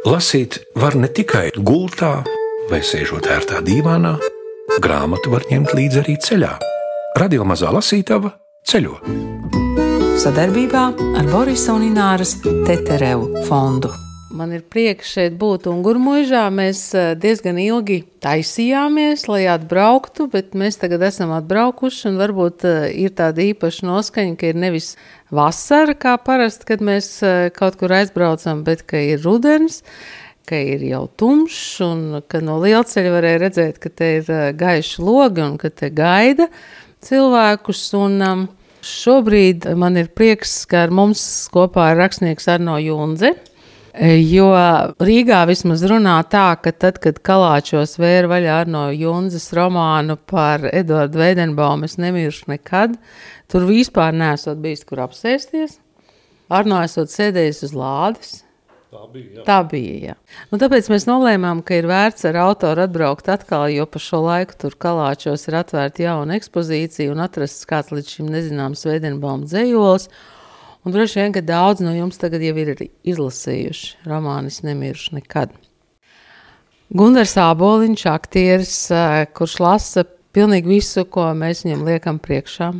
Lasīt var ne tikai gultā vai sēžot ērtā dīvānā, grāmatu var ņemt līdzi arī ceļā. Radio mazā lasītava ceļo. Sadarbībā ar Borisa un Ināras Teterevu fondu. Man ir prieks šeit būt Ungurmužā. Mēs eh, diezgan ilgi taisījāmies, lai atbrauktu, bet mēs tagad esam atbraukuši varbūt eh, ir tāda īpaša noskaņa, ka ir nevis vasara kā parasti, kad mēs eh, kaut kur aizbraucam, bet ka ir rudens, ka ir jau tumšs un ka no lielceļa varēja redzēt, ka te ir gaiši logi un ka te gaida cilvēkus. Un, um, Šobrīd man ir prieks, ka ar mums kopā ir rakstnieks Arno Junze. Jo Rīgā vismaz runā tā, ka tad, kad Kalāčos vēra vaļā no Junzas romānu par Eduardu Veidenbaumu, es nemiršu nekad, tur vispār nesot bijis, kur apsēsties. Arno esot sēdējis uz lādes. Tā bija. Jā. Tā bija. Jā. Nu, tāpēc mēs nolēmām, ka ir vērts ar autoru atbraukt atkal, jo pa šo laiku tur kalāčos ir atvērta jauna ekspozīcija un atrasts kāds līdz šim nezināms Veidenbauma dzējols. Un droši vien, ka daudz no jums tagad jau ir izlasījuši romānu Nemiršu nekad. Gunārs Aboliņš, aktieris, eh, kurš lasa pilnīgi visu, ko mēs viņam liekam priekšā.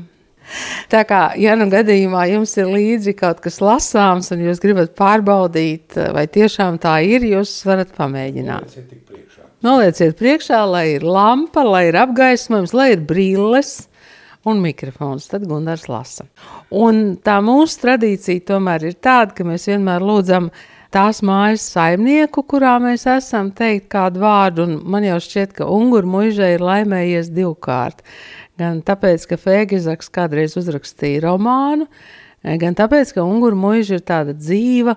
Tā kā, ja nu gadījumā jums ir līdzi kaut kas lasāms, un jūs gribat pārbaudīt, eh, vai tiešām tā ir, jūs varat pamēģināt. Nolieciet priekšā, lai ir lampa, lai ir apgaismojums, lai ir brilles un mikrofons. Tad Gunārs lasa. Un tā mūsu tradīcija tomēr ir tāda, ka mēs vienmēr lūdzam tās mājas saimnieku, kurā mēs esam, teikt kādu vārdu. Un man jau šķiet, ka Unguru mužai ir laimējies divkārt. Gan tāpēc, ka Fēgizaks kādreiz uzrakstīja romānu, gan tāpēc, ka Unguru muža ir tāda dzīva,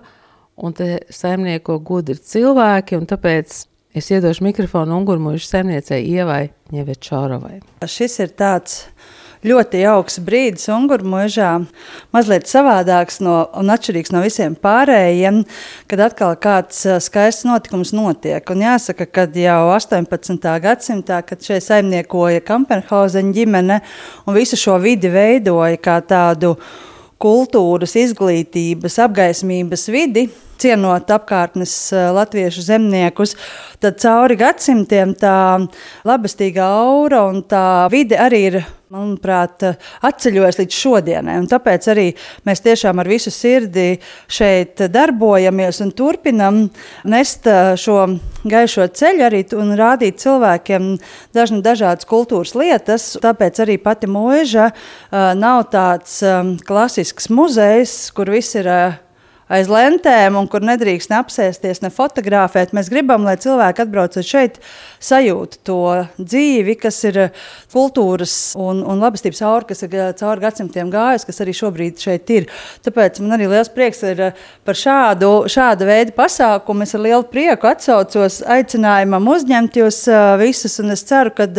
un te saimnieko gudri cilvēki, un tāpēc es iedošu mikrofonu Unguru muža saimniecei Ievai Ņevečorovai. Šis ir tāds ļoti jauks brīdis Ungurmužā, mazliet savādāks no, un atšķirīgs no visiem pārējiem, kad atkal kāds skaists notikums notiek. Un jāsaka, ka jau 18. gadsimtā, kad šeit saimniekoja Kampenhauseņa ģimene un visu šo vidi veidoja kā tādu kultūras, izglītības, apgaismības vidi, cienot apkārtnes latviešu zemniekus, tad cauri gadsimtiem tā labestīgā aura un tā vide arī ir manuprāt, atceļojas līdz šodienai. Tāpēc arī mēs tiešām ar visu sirdi šeit darbojamies un turpinam nest šo gaišo ceļu arī un rādīt cilvēkiem dažna, dažādas kultūras lietas. Tāpēc arī pati mūža nav tāds klasisks muzejs, kur viss ir aiz lentēm, un kur nedrīkst ne apsēsties, ne fotografēt. Mēs gribam, lai cilvēki atbraucot šeit, sajūtu to dzīvi, kas ir kultūras un, un labestības aura, kas ir cauri gadsimtiem gājusi, kas arī šobrīd šeit ir. Tāpēc man arī liels prieks ir par šādu, šādu veidu pasākumu. Es ar lielu prieku atsaucos aicinājumam uzņemt jūs visus, un es ceru, ka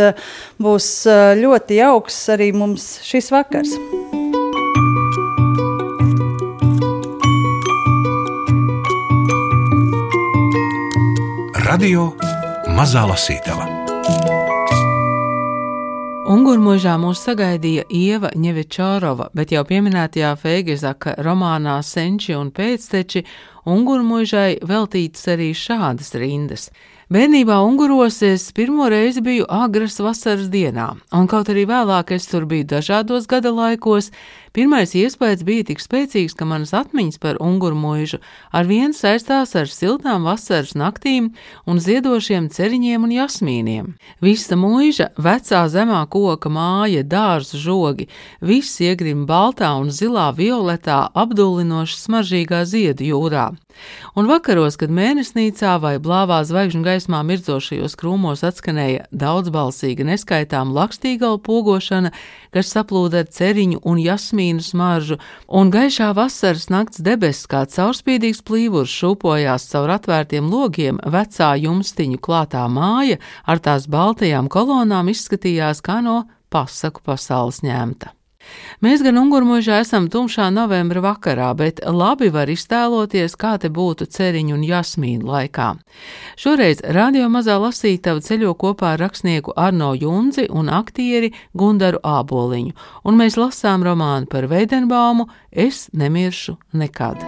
būs ļoti jauks arī mums šis vakars. Radio Mazā Lasītava. Ungurmužā mūs sagaidīja Ieva Ņevečārova, bet jau pieminētajā Feigezaka romānā Senči un pēcteči Ungurmužai veltītas arī šādas rindas. Bērnībā Unguros es pirmo reizi biju agras vasaras dienā, un kaut arī vēlāk es tur biju dažādos gada laikos, Pirmais iespējas bija tik spēcīgs, ka manas atmiņas par unguru mūžu ar vienu saistās ar siltām vasaras naktīm un ziedošiem ceriņiem un jasmīniem. Visa mūža, vecā zemā koka māja, dārza žogi, viss iegrim baltā un zilā violetā apdullinoši smaržīgā ziedu jūrā. Un vakaros, kad mēnesnīcā vai blāvā zvaigžņu gaismā mirdzošajos krūmos atskanēja daudzbalsīga neskaitām lakstīgala pogošana, kas saplūda ar ceriņu un jasmīnu, vitamīnu smaržu, un gaišā vasaras nakts debesis kā caurspīdīgs plīvurs šūpojās caur atvērtiem logiem, vecā jumstiņu klātā māja ar tās baltajām kolonām izskatījās kā no pasaku pasaules ņemta. Mēs gan Ungurmužā esam tumšā novembra vakarā, bet labi var iztēloties, kā te būtu ceriņu un jasmīnu laikā. Šoreiz radio mazā lasītava ceļo kopā ar rakstnieku Arno Junzi un aktieri Gundaru Āboliņu, un mēs lasām romānu par Veidenbaumu Es nemiršu nekad.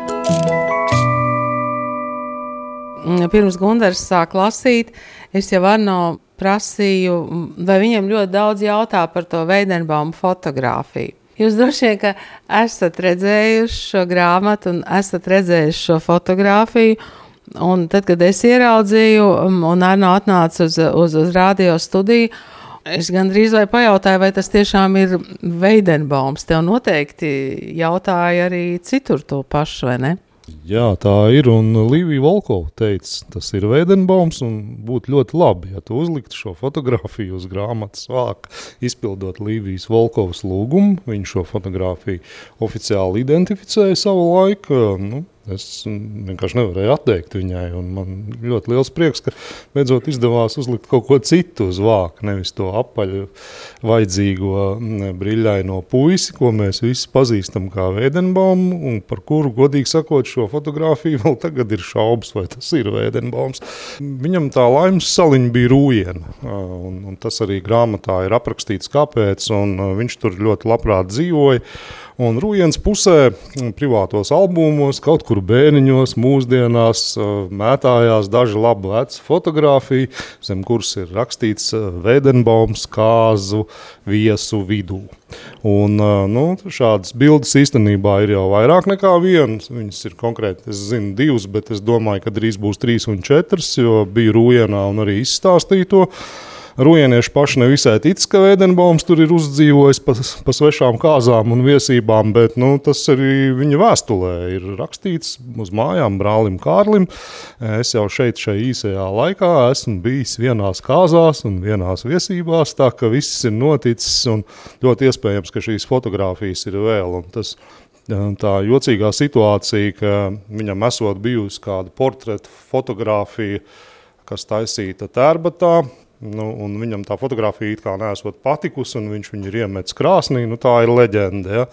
pirms Gunārs sāk lasīt, es jau Arno prasīju, vai viņam ļoti daudz jautā par to Veidenbaumu fotografiju. Jūs droši vien esat redzējuši šo grāmatu un esat redzējuši šo fotografiju. Un tad, kad es ieraudzīju, un Arno atnāca uz, uz, uz radio studiju, es gandrīz vai pajautāju, vai tas tiešām ir Veidenbaums. Tev noteikti jautāja arī citur to pašu, vai ne? Jā, tā ir. Un Līvija Volkova teica, tas ir Veidenbaums. Būtu ļoti labi, ja tu uzliktu šo fotografiju uz grāmatas vāka, izpildot Līvijas Volkovas lūgumu. Viņš šo fotografiju oficiāli identificēja savu laiku. Nu, Es vienkārši nevarēju atteikt viņai. Man ļoti liels prieks, ka beidzot izdevās uzlikt kaut ko citu uz vāka. Nevis to apaļu, vajadzīgo brīļaino puisi, ko mēs visi pazīstam kā Vēdenbaumu, un par kuru, godīgi sakot, šo fotografiju vēl tagad ir šaubas, vai tas ir Vēdenbaums. Viņam tā laimes saliņa bija rūjiena, un, un tas arī grāmatā ir aprakstīts, kāpēc, un viņš tur ļoti labprāt dzīvoja. Un Rūjens pusē, privātos albumos, kaut kur bērniņos, mūsdienās mētājās daži labi veci fotografiji, zem kuras ir rakstīts Vēdenbaums, kāzu, viesu vidū. Un, nu, šādas bildes īstenībā ir jau vairāk nekā vienas. Viņas ir konkrēti, es zinu, divas, bet es domāju, ka drīz būs trīs un četras, jo bija Rūjienā un arī izstāstīja to. Rujienieši paši nevisai tic, ka Vēdenbaums tur ir uzdzīvojis pa, pa svešām kāzām un viesībām, bet nu, tas arī viņa vēstulē ir rakstīts uz mājām brālim Kārlim. Es jau šeit, šajā īsajā laikā, esmu bijis vienās kāzās un vienās viesībās, tā ka viss ir noticis un ļoti iespējams, ka šīs fotogrāfijas ir vēl. Tas, tā jocīgā situācija, ka viņam esot bijusi kāda portreta fotografija, kas taisīta tērbatā, Nu, viņam tā fotografija it kā nesot patikusi, un viņš viņu ir iemetis krāsnī. Nu, tā ir leģenda. Ja?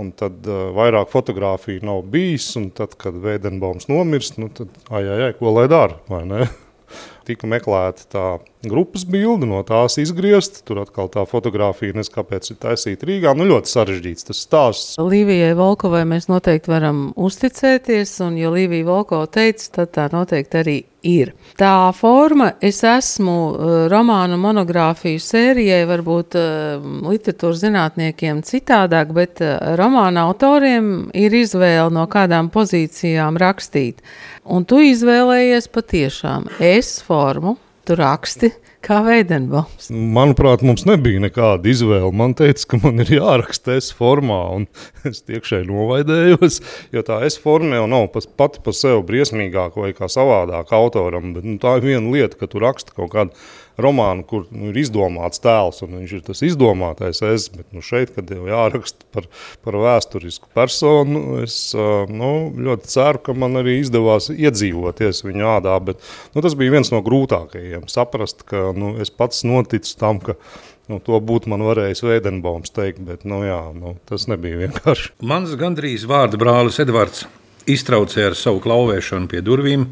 Un tad uh, vairāk fotografiju nav bijis, un tad, kad Vēdenbaums nomirst, nu, tad, ai, ai, ai, ko lai dara, tika meklēta tā grupas bilde, no tās izgriezt. Tur atkal tā fotografija, nezinu, kāpēc ir taisīta Rīgā. Nu, ļoti sarežģīts tas stāsts. Līvijai Volkovai mēs noteikti varam uzticēties, un, ja Līvija Volkova teica, tad tā noteikti arī ir. Tā forma, es esmu uh, romānu monogrāfiju sērijai, varbūt uh, literatūras zinātniekiem citādāk, bet uh, romāna autoriem ir izvēle no kādām pozīcijām rakstīt. Un tu izvēlējies patiešām es formu, tu raksti kā Veidenbaums. Manuprāt, mums nebija nekāda izvēle. Man teica, ka man ir jāraksta es formā, un es tiekšai novaidējos, jo tā es forma jau nav pati par sevi briesmīgāka vai kā savādāk autoram, bet nu, tā ir viena lieta, ka tu raksti kaut kādu romānu, kur nu, ir izdomāts tēls, un viņš ir tas izdomātais es, bet nu, šeit, kad jau jāraksta par, par vēsturisku personu, es nu, ļoti ceru, ka man arī izdevās iedzīvoties viņa ādā, bet nu, tas bija viens no grūtākajiem, saprast, ka nu, es pats noticu tam, ka Nu, to būtu man varējis Vēdenbaums teikt, bet nu, jā, nu, tas nebija vienkārši. Mans gandrīz vārda brālis Edvards iztraucēja ar savu klauvēšanu pie durvīm,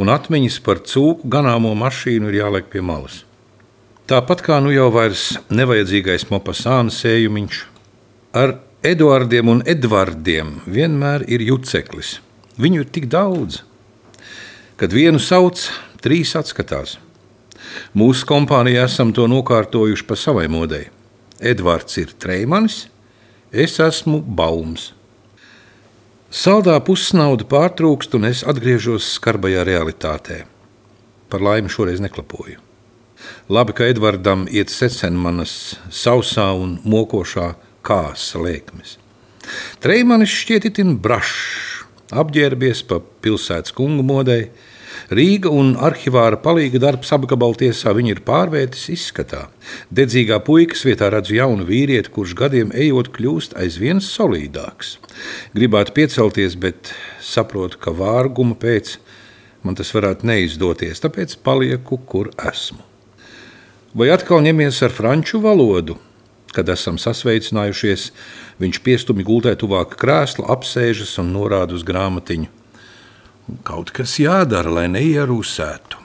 un atmiņas par cūku ganāmo mašīnu ir jāliek pie malas. Tāpat kā nu jau vairs nevajadzīgais mopasāna sējumiņš, ar Eduardiem un Edvardiem vienmēr ir juceklis. Viņu ir tik daudz, kad vienu sauc, trīs atskatās. Mūsu kompānijā esam to nokārtojuši pa savai modei. Edvards ir Treimanis, es esmu Baums. Saldā pusnauda pārtrūkst, un es atgriežos skarbajā realitātē. Par laimi šoreiz neklapoju. Labi, ka Edvardam iet secen manas sausā un mokošā kāsa lēkmes. Treimanis šķiet itin brašs, apģērbies pa pilsētas kungu modei, Rīga un arhivāra palīga darbs apgabaltiesā viņa ir pārvērtis izskatā. Dedzīgā puikas vietā redzu jaunu vīrieti, kurš gadiem ejot kļūst aizvien solīdāks. Gribētu piecelties, bet saprotu, ka vārguma pēc man tas varētu neizdoties, tāpēc palieku, kur esmu. Vai atkal ņemies ar franču valodu? Kad esam sasveicinājušies, viņš piestumi gultē tuvāk krēsla, apsēžas un norāda uz grāmatiņu. Kaut kas jādara, lai neierūsētu.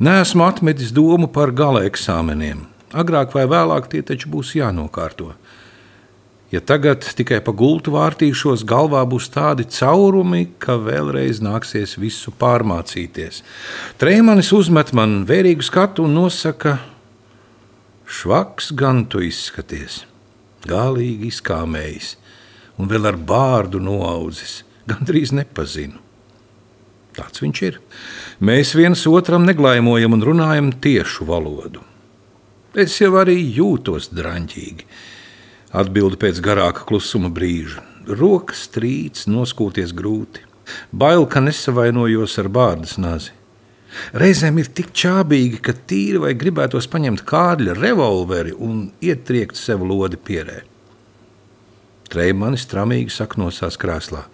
Nesmu atmetis domu par gala eksāmeniem. Agrāk vai vēlāk tie taču būs jānokārto. Ja tagad tikai pa gultu vārtīšos, galvā būs tādi caurumi, ka vēlreiz nāksies visu pārmācīties. Trēmanis uzmet man vērīgu skatu un nosaka, švaks gan tu izskaties, galīgi izkāmējis un vēl ar bārdu noaudzis, gandrīz nepazinu. Tāds viņš ir. Mēs viens otram neglaimojam un runājam tiešu valodu. Es jau arī jūtos drāmīgi Atbildi pēc garāka klusuma brīža. Rokas trīc, noskūties grūti. Bail, ka nesavainojos ar bārdas nazi. Reizēm ir tik čābīgi, ka tīri vai gribētos paņemt kārļa revolveri un ietriekt sev lodi pierē. Treimani stramīgi saknosās krēslā.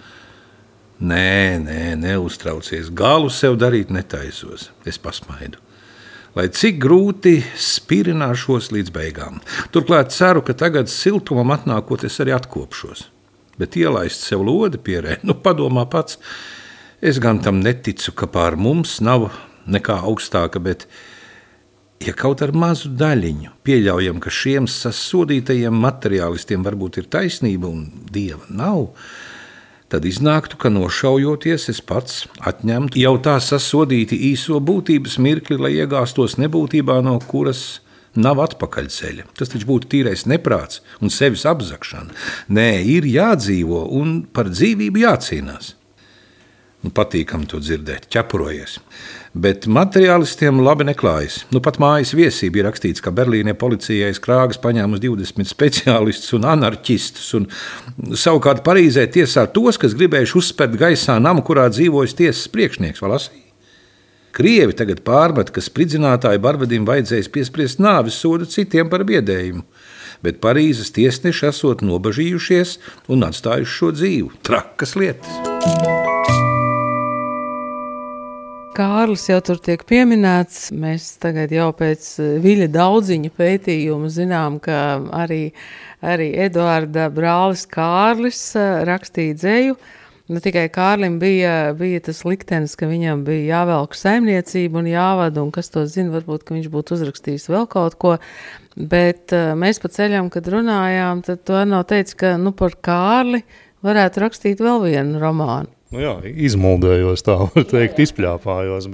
Nē, nē, neuztraucies. Galu sev darīt netaisos. Es pasmaidu lai cik grūti spirināšos līdz beigām. Turklāt ceru, ka tagad siltumam atnākot, es arī atkopšos. Bet ielaist sev lodi pierē, nu padomā pats. Es gan tam neticu, ka pār mums nav nekā augstāka, bet ja kaut ar mazu daļiņu pieļaujam, ka šiem sasodītajiem materiālistiem varbūt ir taisnība un dieva nav, tad tad iznāktu, ka nošaujoties es pats atņemtu jau tā sasodīti īso būtības mirkli, lai iegāstos nebūtībā, no kuras nav atpakaļceļa. Tas taču būtu tīrais neprāts un sevis apzakšana. Nē, ir jādzīvo un par dzīvību jācīnās. Nu, patīkami to dzirdēt, ķepurojies. Bet materiālistiem labi neklājas. Nu, pat mājas viesība ir rakstīts, ka Berlīnē policijai skrāgas paņēmusi 20 speciālistus un anarchistus. Un, savukārt Parīzē tiesā tos, kas gribējuši uzspērt gaisā namu, kurā dzīvojas tiesas priekšnieks. Krievi tagad pārmet, ka spridzinātāju barbadim vajadzēs piespriest nāves sodu citiem par biedējumu. Bet Parīzes tiesneši esot nobažījušies un atstājuši šo dzīvu. Trakas lietas. Kārlis jau tur tiek pieminēts. Mēs tagad jau pēc eh, viļa daudziņa pētījumu zinām, ka arī, arī Eduarda brālis Kārlis eh, rakstīja dzēju. Ne tikai Kārlim bija, bija tas liktenis, ka viņam bija jāvelk saimniecība un jāvada, un kas to zina, varbūt viņš būtu uzrakstījis vēl kaut ko. Bet uh, mēs pa ceļam, kad runājām, tad to nav teicis, ka nu, par Kārli varētu rakstīt vēl vienu romānu nu jā, izmuldējos, tā var teikt, izpļāpājos.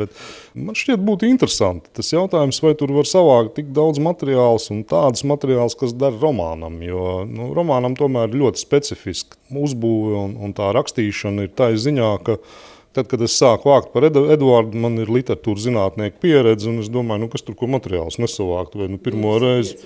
Man šķiet, būtu interesanti tas jautājums, vai tur var savākt tik daudz materiālus un tādus materiālus, kas der romānam. Jo nu, romānam tomēr ir ļoti specifiska uzbūve un, un tā rakstīšana ir tā ziņā, ka Tad, kad es sāku vākt par Eduardu, man ir literatūras zinātnieku pieredze, un es domāju, nu, kas tur ko materiālus nesavākt. Vai, nu, pirmo reizi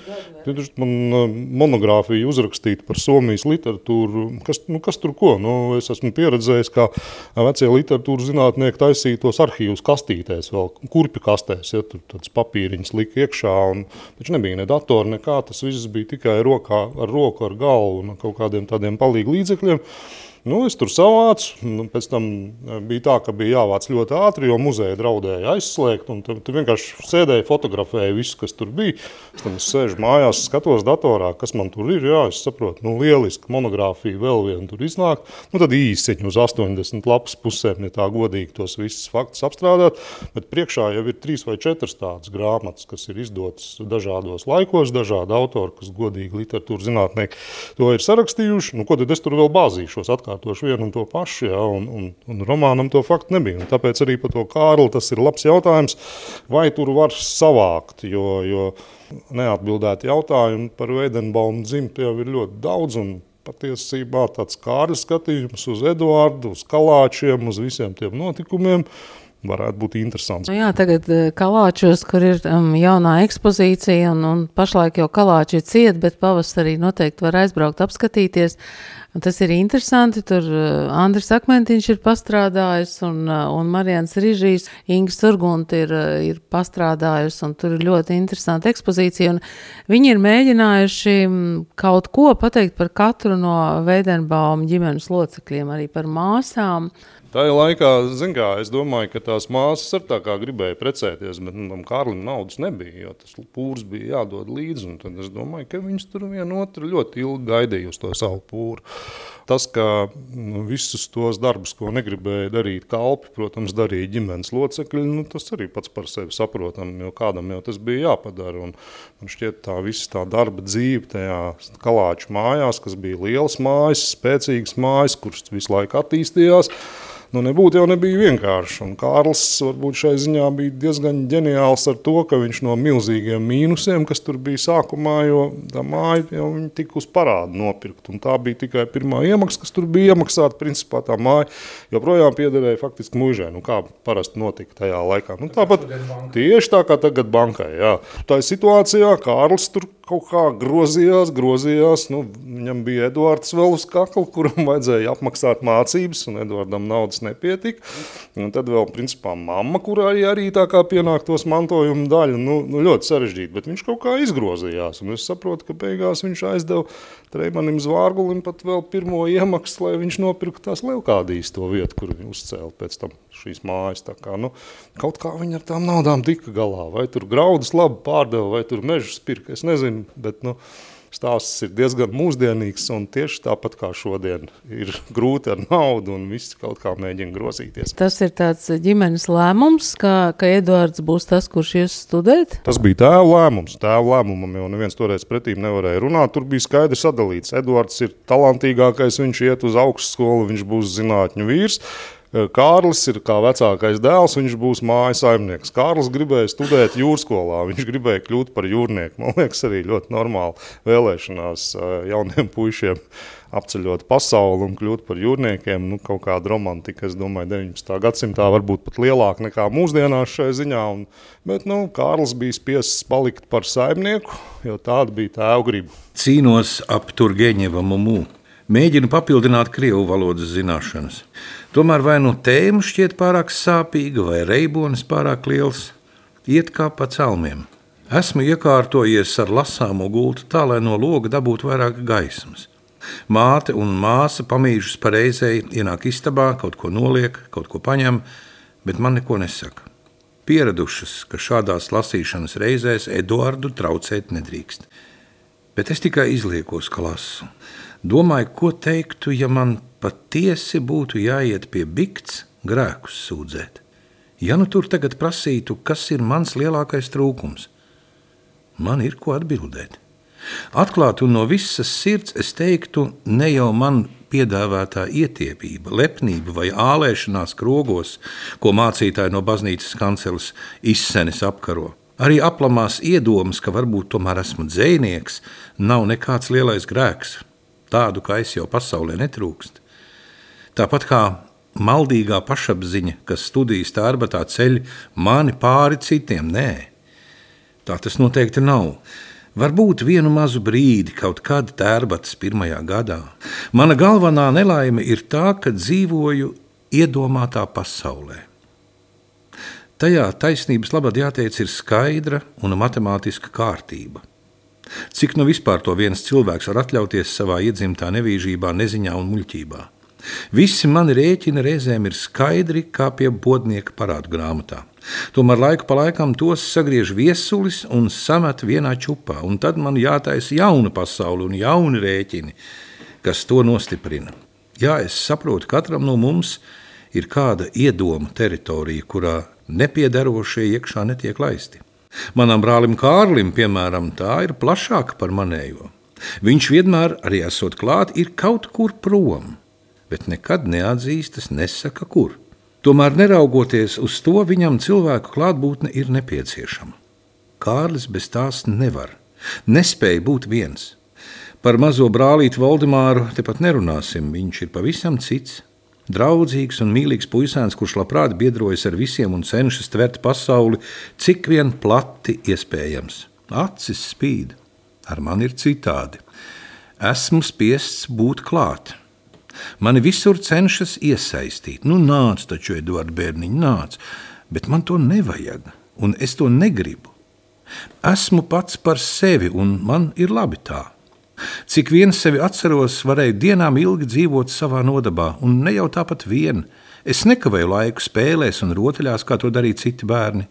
man uh, monogrāfija uzrakstīta par Somijas literatūru. Kas, nu, kas tur ko? Nu, es esmu pieredzējis, kā vecie literatūras zinātnieki taisīja tos arhīvus kastītēs, vēl kurpju kastēs, ja tur tāds papīriņš lika iekšā, un taču nebija ne datori, nekā, tas viss bija tikai rokā, ar roku, ar galvu un kaut kādiem tādiem palīgu līdzekļiem. Nu, es tur savācu, nu, pēc tam eh, bija tā, ka bija jāvāc ļoti ātri, jo muzeja draudēja aizslēgt, un tu, vienkārši sēdēji, fotografēji visu, kas tur bija. Es tam es sēžu mājās, skatos datorā, kas man tur ir, jā, es saprotu, nu, lieliski monogrāfija vēl viena tur iznāk, nu, tad īsiņi uz 80 lapas pusēm, ja tā godīgi tos visus faktus apstrādāt, bet priekšā jau ir trīs vai četras tādas grāmatas, kas ir izdotas dažādos laikos, dažādi autori, kas godīgi literatūra zinātnieki to ir sarakstījuši, nu, ko tad es tur vēl bāzīšos? Atkal atkārtošu vienu un to pašu, ja, un, un, un romānam to faktu nebija. Un tāpēc arī par to Kārli tas ir labs jautājums, vai tur var savākt, jo, jo neatbildēti jautājumi par Veidenbaumu dzimtu jau ir ļoti daudz, un patiesībā tāds Kārļa skatījums uz Eduardu, uz Kalāčiem, uz visiem tiem notikumiem, varētu būt interesants. Nu jā, tagad eh, Kalāčos, kur ir um, jaunā ekspozīcija, un, un pašlaik jau Kalāči ir ciet, bet pavasarī noteikti var aizbraukt apskatīties. Un tas ir interesanti. Tur uh, Andris Akmentiņš ir pastrādājis, un, uh, un Marijans Rīžīs, Inga Surgunta ir, ir pastrādājusi, un tur ir ļoti interesanta ekspozīcija. Viņi ir mēģinājuši kaut ko pateikt par katru no Veidenbauma ģimenes locekļiem, arī par māsām. Tā laikā, kā, es domāju, ka tās māsas ar tā kā gribēja precēties, bet nu, tam Kārlim naudas nebija, jo tas pūrs bija jādod līdzi. Tad es domāju, ka viņas tur vienu otru ļoti ilgi gaidīja uz to savu pūru. Tas, ka nu, visus tos darbus, ko negribēja darīt kalpi, protams, darīja ģimenes locekļi, nu, tas arī pats par sevi saprotam, jo kādam jau tas bija jāpadara. Un man šķiet tā visa tā darba dzīve tajā kalāču mājās, kas bija lielas mājas, spēcīgas mājas, kuras visu laiku attīstījās, nu, nebūtu jau nebija vienkārši. Un Kārlis varbūt šai ziņā bija diezgan ģeniāls ar to, ka viņš no milzīgiem mīnusiem, kas tur bija sākumā, jo tā māja jau tika uz parādu nopirkt. Un tā bija tikai pirmā iemaksa, kas tur bija iemaksāta. Principā tā māja joprojām piederēja faktiski mūžai, nu, kā parasti notika tajā laikā. Nu, tāpat tieši tā kā tagad bankai. Jā. Tā situācijā Kārlis tur kaut kā grozījās, grozījās. Nu, viņam bija Edvards vēl uz kakla, kuram vajadzēja apmaksāt mācības, un Edvardam naudas nepietika. Un tad vēl, principā, mamma, kurai arī tā kā pienāk tos mantojuma daļu, nu, nu ļoti sarežģīti, bet viņš kaut kā izgrozījās. Un es saprotu, ka beigās viņš aizdeva Treimanim Zvārgulim pat vēl pirmo iemaksu, lai viņš nopirktu tās Leukādijas to vietu, kur viņi uzcēla pēc tam šīs mājas. Tā kā, nu, kaut kā viņi ar tām naudām tika galā, vai tur graudus labi pārdeva, vai tur mežus pirka, es nezinu, bet, nu, stāsts ir diezgan mūsdienīgs, un tieši tāpat kā šodien ir grūti ar naudu, un viss kaut kā mēģina grozīties. Tas ir tāds ģimenes lēmums, ka, ka Eduards būs tas, kurš ies studēt? Tas bija tēva lēmums. Tēva lēmumam jau neviens toreiz pretīm nevarēja runāt. Tur bija skaidri sadalīts. Eduards ir talantīgākais, viņš iet uz augstskolu, viņš būs zinātņu vīrs. Kārlis ir kā vecākais dēls, viņš būs mājas saimnieks. Kārlis gribēja studēt jūrskolā, viņš gribēja kļūt par jūrnieku. Man liekas, arī ļoti normāli vēlēšanās jauniem puišiem apceļot pasauli un kļūt par jūrniekiem. Nu, kaut kāda romantika, es domāju, 19. gadsimtā varbūt pat lielāka nekā mūsdienās šai ziņā. Un, bet nu, Kārlis bija spiests palikt par saimnieku, jo tāda bija tēva griba. Cīnos ap Turgeņeva mumu. Mēģinu papildināt krievu valodas zināšanas. Tomēr vai nu tēma šķiet pārāk sāpīga, vai reibonis pārāk liels, iet kā pa celmiem. Esmu iekārtojies ar lasāmo gultu tā, lai no loga dabūtu vairāk gaismas. Māte un māsa pamīžas pareizēji ienāk istabā, kaut ko noliek, kaut ko paņem, bet man neko nesaka. Pieradušas, ka šādās lasīšanas reizēs Eduardu traucēt nedrīkst. Bet es tikai izliekos, ka lasu. Domāju, ko teiktu, ja man patiesi būtu jāiet pie bikts grēkus sūdzēt. Ja nu tur tagad prasītu, kas ir mans lielākais trūkums, man ir ko atbildēt. Atklāti un no visas sirds es teiktu, ne jau man piedāvātā ietiepība, lepnība vai ālēšanās krogos, ko mācītāji no baznīcas kanceles izsenis apkaro. Arī aplamās iedomas, ka varbūt tomēr esmu dzēnieks, nav nekāds lielais grēks, tādu kā es jau pasaulē netrūkst. Tāpat kā maldīgā pašapziņa, kas studijas tārbatā ceļ mani pāri citiem, nē, tā tas noteikti nav. Varbūt vienu mazu brīdi, kaut kad tērbatas pirmajā gadā. Mana galvenā nelaime ir tā, ka dzīvoju iedomātā pasaulē. Tajā taisnības labad jāteic ir skaidra un matemātiska kārtība. Cik nu vispār to viens cilvēks var atļauties savā iedzimtā nevīžībā, neziņā un muļķībā? Visi mani rēķini reizēm ir skaidri kā pie bodnieka parādu grāmatā. Tomēr laiku pa laikam tos sagriež viesulis un samet vienā čupā, un tad man jātaisa jauna pasaule un jauni rēķini, kas to nostiprina. Jā, es saprotu, katram no mums ir kāda iedoma teritorija, kurā nepiedarošie iekšā netiek laisti. Manam brālim Kārlim, piemēram, tā ir plašāka par manējo. Viņš vienmēr, arī esot klāt, ir kaut kur prom, bet nekad neatzīstas, nesaka, kur. Tomēr, neraugoties uz to, viņam cilvēku klātbūtne ir nepieciešama. Kārlis bez tās nevar, nespēja būt viens. Par mazo brālīti Valdemāru tepat nerunāsim, viņš ir pavisam cits. Draudzīgs un mīlīgs puisēns, kurš labprāt biedrojas ar visiem un cenšas tvert pasauli, cik vien plati iespējams. Acis spīd, ar mani ir citādi. Esmu spiests būt klāt. Mani visur cenšas iesaistīt. Nu, nāc, taču, Edvards Bērniņš, nāc, bet man to nevajag, un es to negribu. Esmu pats par sevi, un man ir labi tā. Cik viens sevi atceros, varēju dienām ilgi dzīvot savā nodabā, un ne jau tāpat vien. Es nekavēju laiku spēlēs un rotaļās, kā to darīja citi bērni.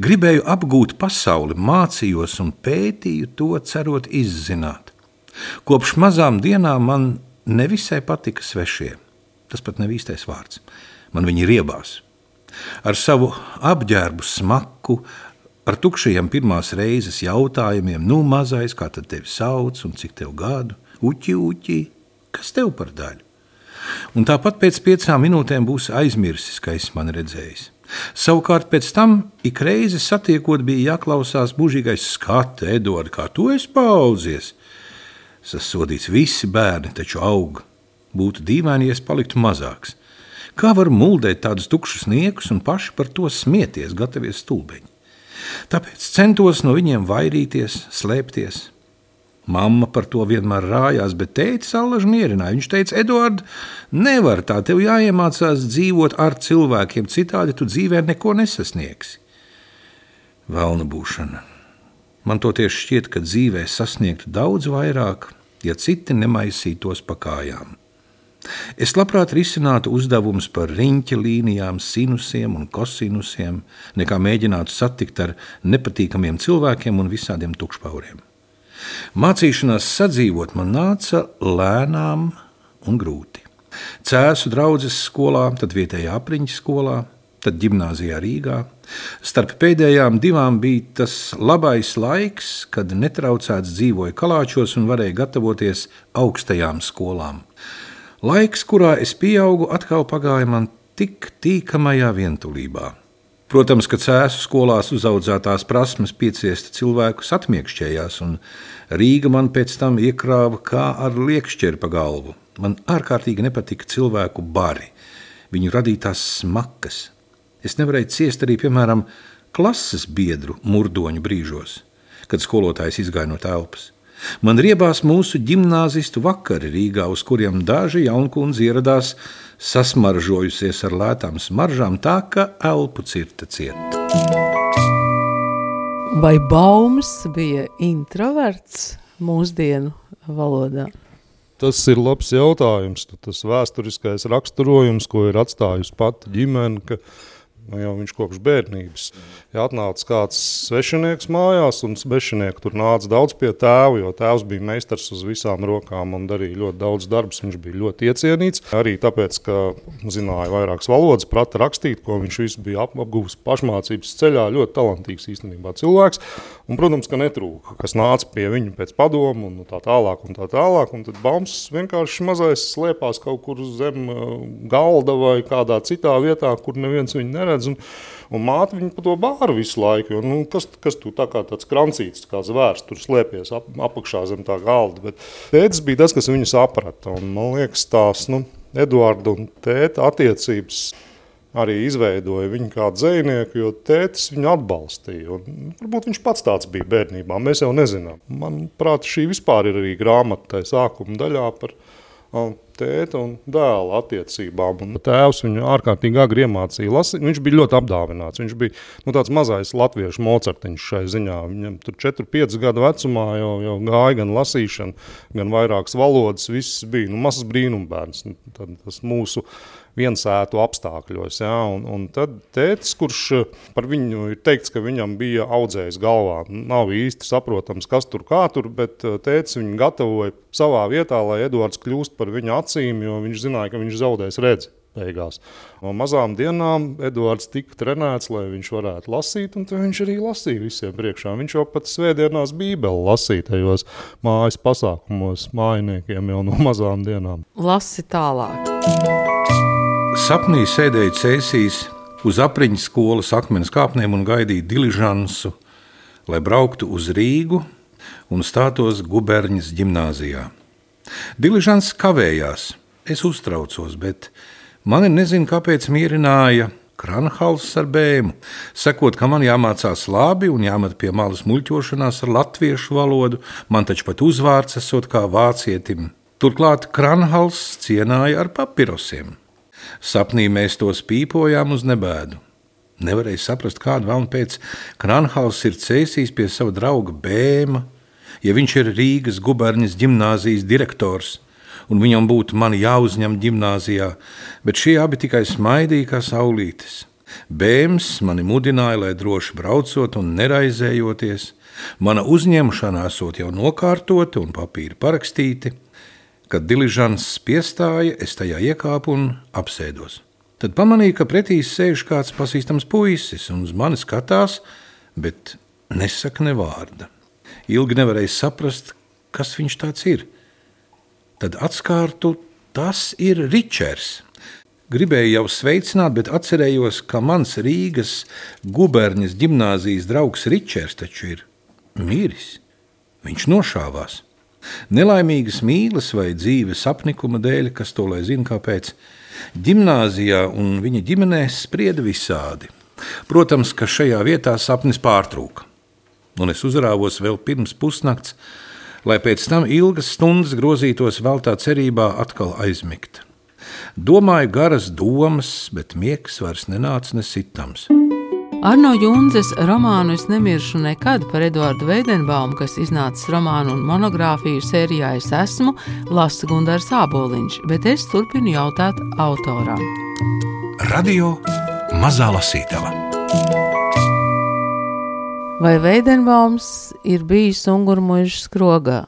Gribēju apgūt pasauli, mācījos un pētīju to, cerot izzināt. Kopš mazām dienām man nevisai patika svešie. Tas pat nav īstais vārds. Man viņi riebās. Ar savu apģērbu smaku, ar tukšajiem pirmās reizes jautājumiem, nu, mazais, kā tad tevi sauc un cik tev gadu, uķi, uķi, kas tev par daļu? Un tāpat pēc piecām minūtēm būs aizmirsis, ka es mani redzējis. Savukārt pēc tam ik reizi satiekot, bija jāklausās mūžīgais skats, Edvards, kā tu esi paudzies. Sasodīts visi bērni taču aug. Būtu dīvaini, ja es paliktu mazāks. Kā var muldēt tādus tukšus niekus un paši par to smieties, gatavoties stulbeņi? Tāpēc centos no viņiem vairīties, slēpties. Mamma par to vienmēr rājās, bet tētis allaž mierināja. Viņš teica, Edvards, nevar tā, tev jāiemācās dzīvot ar cilvēkiem, citādi tu dzīvē neko nesasniegsi. Vēlna būšana. Man toties šķiet, ka dzīvē sasniegtu daudz vairāk, ja citi nemaisītos pa kājām. Es labprāt risinātu uzdevumus par riņķa līnijām, sinusiem un kosinusiem, nekā mēģinātu satikt ar nepatīkamiem cilvēkiem un visādiem tukšpauriem. Mācīšanās sadzīvot man nāca lēnām un grūti. Cēsu draugas skolā, tad vietējā apriņķa skolā, tad gimnājā Rīgā. Starp pēdējām divām bija tas labais laiks, kad netraucēts dzīvoja kalāčos un varēja gatavoties augstajām skolām. Laiks, kurā es pieaugu, atkal pagāja man tik tīkamajā vientulībā. Protams, ka cēsu skolās uzaudzētās prasmes pieciesta cilvēkus atmiekšķējās, un Rīga man pēc tam iekrāva kā ar liekšķeri pa galvu. Man ārkārtīgi nepatika cilvēku bari, viņu radītās smakas. Es nevarēju ciest arī, piemēram, klases biedru murdoņu brīžos, kad skolotājs izgāja no telpas. Man riebās mūsu gimnāzistu vakari Rīgā, uz kuriem daži jaunkundzi ieradās sasmaržojusies ar lētām smaržām, tā ka elpu cirta cieta. Vai Baums bija introverts mūsdienu valodā? Tas ir labs jautājums. Tas vēsturiskais raksturojums, ko ir atstājusi pati ģimene, ka nu, jau viņš kopš bērnības ja atnāca kāds svešinieks mājās, un svešinieki tur nāca daudz pie tēva, jo tēvs bija meistars uz visām rokām un darīja ļoti daudz darbus. Viņš bija ļoti iecienīts. Arī tāpēc, ka zināja vairākas valodas, prata rakstīt, ko viņš visu bija apguvis pašmācības ceļā. Ļoti talantīgs īstenībā cilvēks. Un, protams, ka netrūka, kas nāca pie viņa pēc padomu un tā tālāk. Un tā tālāk. Un tad Bams vienkārši mazais slēpās kaut kur zem uh, galda vai kādā citā vietā, kur neviens viņu neredz. Un, Un māte viņu par to bāra visu laiku. Jo, nu, kas, kas tu tā kā tāds krancīts, kā zvērs, tur slēpies ap, apakšā zem tā galda. Bet tētis bija tas, kas viņu saprata. Un, man liekas, tās nu, Eduarda un tēta attiecības arī izveidoja viņu kā dzinieku, jo tētis viņu atbalstīja. Un, varbūt viņš pats tāds bija bērnībā, mēs jau nezinām. Manuprāt, šī vispār ir arī grāmata sākuma daļā par tēta un dēla attiecībām. Un tēvs viņu ārkārtīgi agri iemācīja lasīt. Viņš bija ļoti apdāvināts. Viņš bija nu, tāds mazais latviešu mocertiņš šai ziņā. Viņam tur 4-5 gadu vecumā jau, jau gāja gan lasīšana, gan vairākas valodas. Viss bija nu, mazs brīnumbērns. Nu, tad tas mūsu viensētu apstākļos. Ja? Un, un tad tētis, kurš eh, par viņu ir teikts, ka viņam bija audzējis galvā, nav īsti saprotams, kas tur kā tur, bet eh, tētis viņu gatavoja savā vietā, lai Edvards kļūst par viņa acīm, jo viņš zināja, ka viņš zaudēs redzi. Beigās. No mazām dienām Edvards tika trenēts, lai viņš varētu lasīt, un viņš arī lasīja visiem priekšā. Viņš jau pat svētdienās bībeli lasīja tajos mājas pasākumos mājiniekiem jau no mazām dienām. Lasi tālāk. Sapnī sēdēja cēsīs uz apriņķa skolas akmens kāpnēm un gaidīja diližansu, lai brauktu uz Rīgu un stātos guberņas gimnāzijā. Diližants kavējās, es uztraucos, bet mani nezinu, kāpēc mierināja Kranhals ar bēmu, sakot, ka man jāmācās labi un jāmet pie malas muļķošanās ar latviešu valodu, man taču pat uzvārds esot kā vācietim. Turklāt Kranhals cienāja ar papirosiem. Sapnī mēs tos pīpojām uz nebēdu. Nevarēja saprast, kādu vēlnu pēc Kranhals ir cēsījis pie sava drauga Bēma, ja viņš ir Rīgas guberņas gimnāzijas direktors, un viņam būtu mani jāuzņem gimnāzijā, bet šie abi tikai smaidīja kā saulītes. Bēms mani mudināja, lai droši braucot un neraizējoties. Mana uzņemšana esot jau nokārtota un papīri parakstīti. Kad diližants piestāja, es tajā iekāpu un apsēdos. Tad pamanīju, ka pretī sēž kāds pazīstams puisis un uz mani skatās, bet nesaka ne vārda. Ilgi nevarēju saprast, kas viņš tāds ir. Tad atskārtu, tas ir Ričards. Gribēju jau sveicināt, bet atcerējos, ka mans Rīgas guberņas gimnāzijas draugs Ričards taču ir miris. Viņš nošāvās. Nelaimīgas mīlas vai dzīves apnikuma dēļ, kas to lai zina, kāpēc. Gimnāzijā un viņa ģimenē sprieda visādi. Protams, ka šajā vietā sapnis pārtrūka. Un es uzrāvos vēl pirms pusnakts, lai pēc tam ilgas stundas grozītos vēl tā cerībā atkal aizmigt. Domāju garas domas, bet miegs vairs nenāca nesitams. Arno Junzes romānu Es nemiršu nekad par Eduardu Veidenbaumu, kas iznācis romānu un monogrāfiju sērijā Es esmu, lasa Gundars Āboliņš, bet es turpinu jautāt autoram. Radio Mazā Lasītava Vai Veidenbaums ir bijis Ungurmužas skrogā?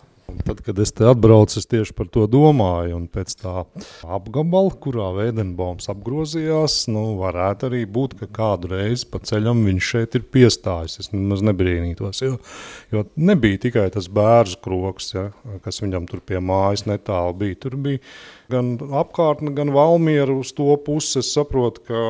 Tad, kad es te atbraucu, es tieši par to domāju. Un pēc tā apgabala, kurā Veidenbaums apgrozījās, nu, varētu arī būt, ka kādu reizi pa ceļam viņš šeit ir piestājis. Es nemaz nebrīnītos, jo, jo nebija tikai tas bērns kroks, ja, kas viņam tur pie mājas netālu bija. Tur bija gan apkārtne, gan Valmiera uz to pusi. Es saprotu, ka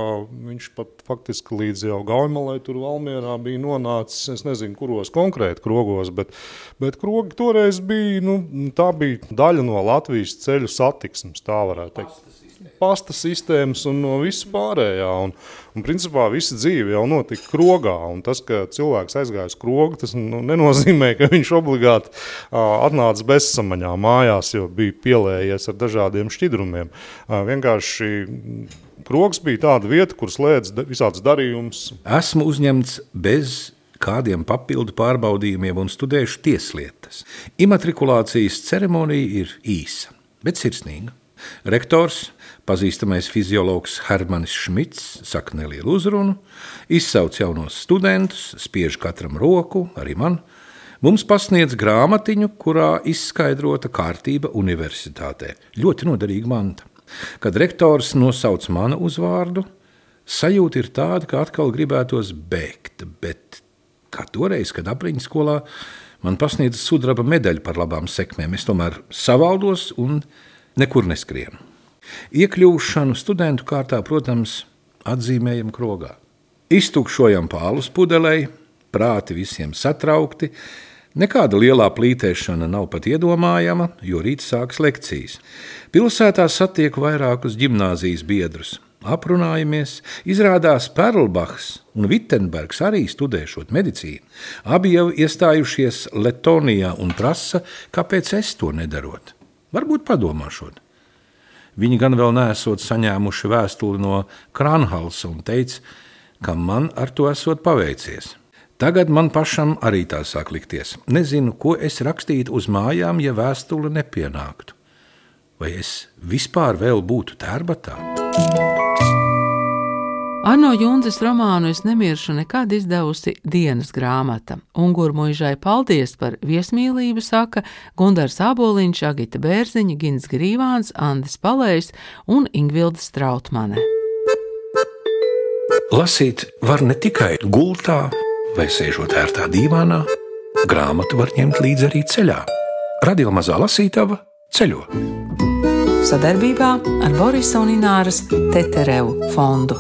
viņš pat faktiski līdz jau Gaujamalai tur Valmierā bija nonācis, es nezinu, kuros konkrēti krogos, bet, bet krogi toreiz bija, nu, tā bija daļa no Latvijas ceļu satiksmes, tā varētu teikt. Pasta sistēmas un no viss pārējā. Un, un principā visa dzīve jau notika krogā. Tas, ka cilvēks aizgāja uz krogu, tas nu, nenozīmē, ka viņš obligāti uh, atnāca bezsamaņā mājās, jo bija pielējies ar dažādiem šķidrumiem. Uh, vienkārši krogs bija tāda vieta, kur slēdz visādas darījumus. Esmu uzņemts bez kādiem papildu pārbaudījumiem un studējuši tieslietas. Imatrikulācijas ceremonija ir īsa, bet sirsnīga. Rektors Pazīstamais fiziologs Hermanis Šmits saka nelielu uzrunu, izsauc jaunos studentus, spiež katram roku, arī man. Mums pasniedz grāmatiņu, kurā izskaidrota kārtība universitātē. Ļoti noderīga manta. Kad rektors nosauc manu uzvārdu, sajūta ir tāda, ka atkal gribētos bēgt, bet kā toreiz, kad apriņķa skolā man pasniedz sudraba medaļu par labām sekmēm, es tomēr savaldos un nekur neskrienu. Iekļūšanu studentu kārtā, protams, atzīmējam krogā. Iztukšojam pālus pudelei, prāti visiem satraukti. Nekāda lielā plītēšana nav pat iedomājama, jo rīt sāks lekcijas. Pilsētā satieku vairākus gimnāzijas biedrus. Aprunājamies, izrādās Perlbachs un Vitsenbergs arī studēšot medicīnu. Abi jau iestājušies Letonijā un prasa, kāpēc es to nedarot. Varbūt padomāšot. Viņi gan vēl nesot saņēmuši vēstuli no Kranhalsa un teica, ka man ar to esot paveicies. Tagad man pašam arī tā sāk likties. Nezinu, ko es rakstītu uz mājām, ja vēstule nepienāktu. Vai es vispār vēl būtu tērbatā? Arno Junzes romānu Es nemiršu nekad izdevusi dienas grāmata. Unguru muižai paldies par viesmīlību saka Gundars Āboliņš, Agita Bērziņa, Gins Grīvāns, Andis Palējs un Ingvilda Strautmane. Lasīt var ne tikai gultā vai sēžot ērtā dīvānā, grāmatu var ņemt līdzi arī ceļā. Radio mazā lasītava ceļo. Sadarbībā ar Borisa un Ināras Teterevu fondu.